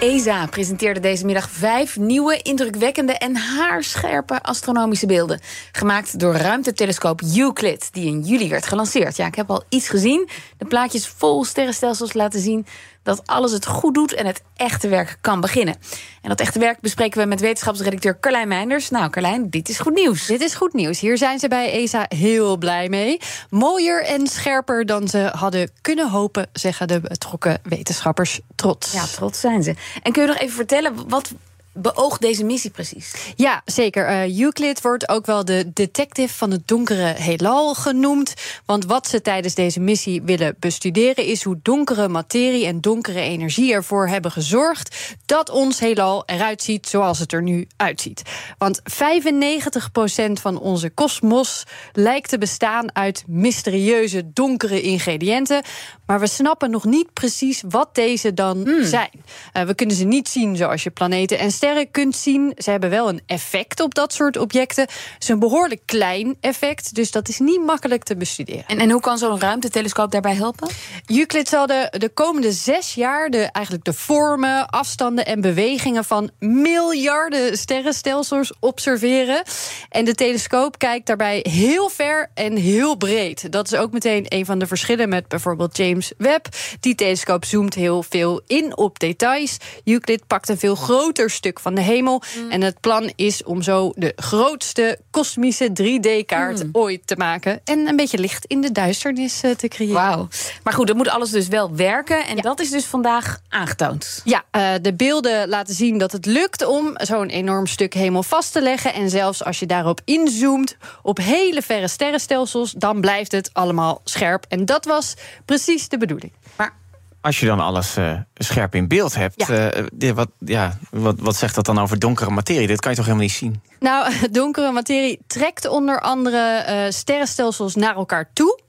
ESA presenteerde deze middag vijf nieuwe, indrukwekkende en haarscherpe astronomische beelden. Gemaakt door ruimtetelescoop Euclid, die in juli werd gelanceerd. Ja, ik heb al iets gezien. De plaatjes vol sterrenstelsels laten zien dat alles het goed doet en het echte werk kan beginnen. En dat echte werk bespreken we met wetenschapsredacteur Carlijn Meinders. Nou, Carlijn, dit is goed nieuws. Dit is goed nieuws. Hier zijn ze bij ESA heel blij mee. Mooier en scherper dan ze hadden kunnen hopen, zeggen de betrokken wetenschappers trots. Ja, trots zijn ze. En kun je nog even vertellen wat beoogt deze missie precies? Ja, zeker. Uh, Euclid wordt ook wel de detective van het donkere heelal genoemd. Want wat ze tijdens deze missie willen bestuderen is hoe donkere materie en donkere energie ervoor hebben gezorgd dat ons heelal eruit ziet zoals het er nu uitziet. Want 95% van onze kosmos lijkt te bestaan uit mysterieuze donkere ingrediënten. Maar we snappen nog niet precies wat deze dan hmm. zijn. Uh, we kunnen ze niet zien zoals je planeten en sterren kunt zien. Ze hebben wel een effect op dat soort objecten. Het is een behoorlijk klein effect, dus dat is niet makkelijk te bestuderen. En, en hoe kan zo'n ruimtetelescoop daarbij helpen? Euclid zal de, de komende zes jaar de, eigenlijk de vormen, afstanden en bewegingen van miljarden sterrenstelsels observeren. En de telescoop kijkt daarbij heel ver en heel breed. Dat is ook meteen een van de verschillen met bijvoorbeeld James Webb. Die telescoop zoomt heel veel in op details. Euclid pakt een veel groter stuk van de hemel. Mm. En het plan is om zo de grootste kosmische 3D-kaart mm. ooit te maken. En een beetje licht in de duisternis eh, te creëren. Wauw. Maar goed, dat moet alles dus wel werken. En dat is dus vandaag aangetoond. Ja, uh, de beelden laten zien dat het lukt om zo'n enorm stuk hemel vast te leggen. En zelfs als je daarop inzoomt op hele verre sterrenstelsels, dan blijft het allemaal scherp. En dat was precies de bedoeling. Maar als je dan alles uh, scherp in beeld hebt, ja. Uh, wat, ja, wat, wat zegt dat dan over donkere materie? Dat kan je toch helemaal niet zien? Nou, donkere materie trekt onder andere uh, sterrenstelsels naar elkaar toe.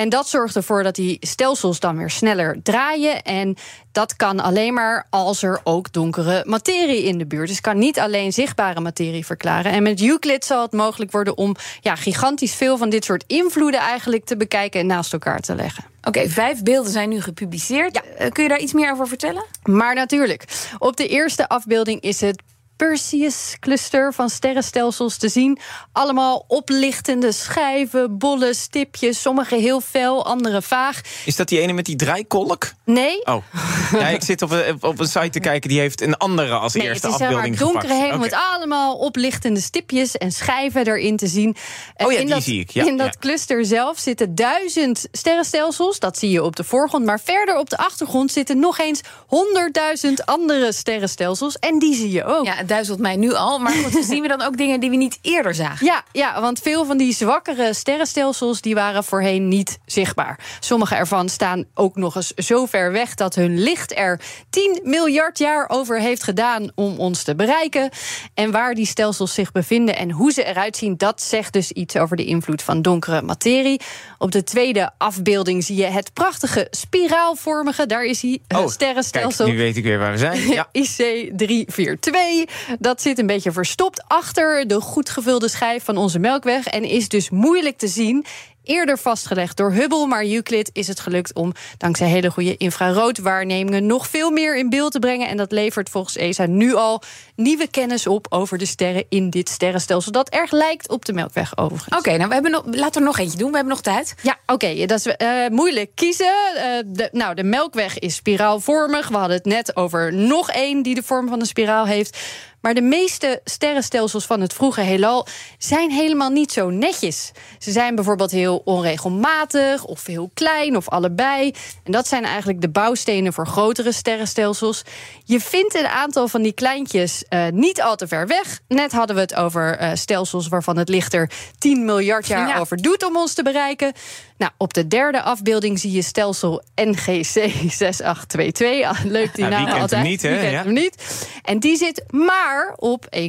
En dat zorgt ervoor dat die stelsels dan weer sneller draaien. En dat kan alleen maar als er ook donkere materie in de buurt is. Dus kan niet alleen zichtbare materie verklaren. En met Euclid zal het mogelijk worden om ja, gigantisch veel van dit soort invloeden eigenlijk te bekijken en naast elkaar te leggen. Oké, vijf beelden zijn nu gepubliceerd. Ja. Eh, kun je daar iets meer over vertellen? Maar natuurlijk. Op de eerste afbeelding is het Perseus-cluster van sterrenstelsels te zien. Allemaal oplichtende schijven, bolle stipjes, sommige heel fel, andere vaag. Is dat die ene met die draaikolk? Nee. Oh. Ja, ik zit op een, op een site te kijken die heeft een andere als nee, eerste het is afbeelding gepakt. donkere hemel met allemaal oplichtende stipjes en schijven erin te zien. Oh ja, in die dat, zie ik. Ja, in dat cluster zelf zitten duizend sterrenstelsels. Dat zie je op de voorgrond. Maar verder op de achtergrond zitten nog eens honderdduizend andere sterrenstelsels. En die zie je ook. Ja, duizelt mij nu al. Maar goed, zien we dan ook dingen die we niet eerder zagen? Ja, ja, want veel van die zwakkere sterrenstelsels... die waren voorheen niet zichtbaar. Sommige ervan staan ook nog eens zo ver weg... dat hun licht er 10 miljard jaar over heeft gedaan om ons te bereiken. En waar die stelsels zich bevinden en hoe ze eruit zien... dat zegt dus iets over de invloed van donkere materie. Op de tweede afbeelding zie je het prachtige spiraalvormige... daar is hij, oh, sterrenstelsel. Kijk, nu weet ik weer waar we zijn. Ja. IC342 dat zit een beetje verstopt achter de goed gevulde schijf van onze melkweg en is dus moeilijk te zien eerder vastgelegd door Hubble. Maar Euclid is het gelukt om dankzij hele goede infraroodwaarnemingen nog veel meer in beeld te brengen. En dat levert volgens ESA nu al nieuwe kennis op over de sterren in dit sterrenstelsel. Dat erg lijkt op de Melkweg overigens. Oké, nou we hebben nog, laten we nog eentje doen. We hebben nog tijd. Ja, oké. dat is uh, moeilijk kiezen. Uh, de, nou, de Melkweg is spiraalvormig. We hadden het net over nog één die de vorm van een spiraal heeft. Maar de meeste sterrenstelsels van het vroege heelal zijn helemaal niet zo netjes. Ze zijn bijvoorbeeld heel onregelmatig of heel klein of allebei. En dat zijn eigenlijk de bouwstenen voor grotere sterrenstelsels. Je vindt een aantal van die kleintjes uh, niet al te ver weg. Net hadden we het over uh, stelsels waarvan het licht er 10 miljard jaar ja. over doet om ons te bereiken. Nou, op de derde afbeelding zie je stelsel NGC 6822. Ah, leuk die naam altijd. Hem niet, hè? Wie ja. hem niet. En die zit maar op 1,6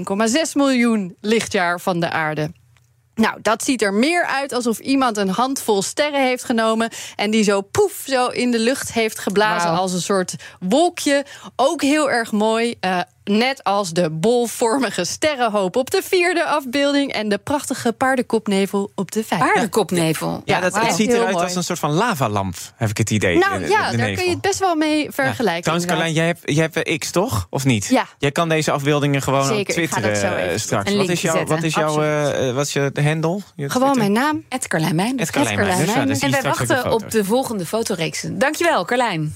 miljoen lichtjaar van de aarde. Nou, dat ziet er meer uit alsof iemand een handvol sterren heeft genomen. en die zo poef, zo in de lucht heeft geblazen. Als een soort wolkje. Ook heel erg mooi. eh, net als de bolvormige sterrenhoop op de vierde afbeelding. en de prachtige paardenkopnevel op de vijfde. Paardenkopnevel. Ja, dat het ziet eruit als een soort van lavalamp, heb ik het idee. Nou de- ja, de daar kun je het best wel mee vergelijken. Trouwens, Carlijn, jij hebt, jij hebt X, toch? Of niet? Ja. Jij kan deze afbeeldingen gewoon Zeker, op Twitter eh, straks. Wat is, jouw, wat is jouw eh, eh, wat is je handle? Je Gewoon mijn naam. Het Carlijn dan zie En wij wachten op de volgende fotoreeksen. Dankjewel, Carlijn.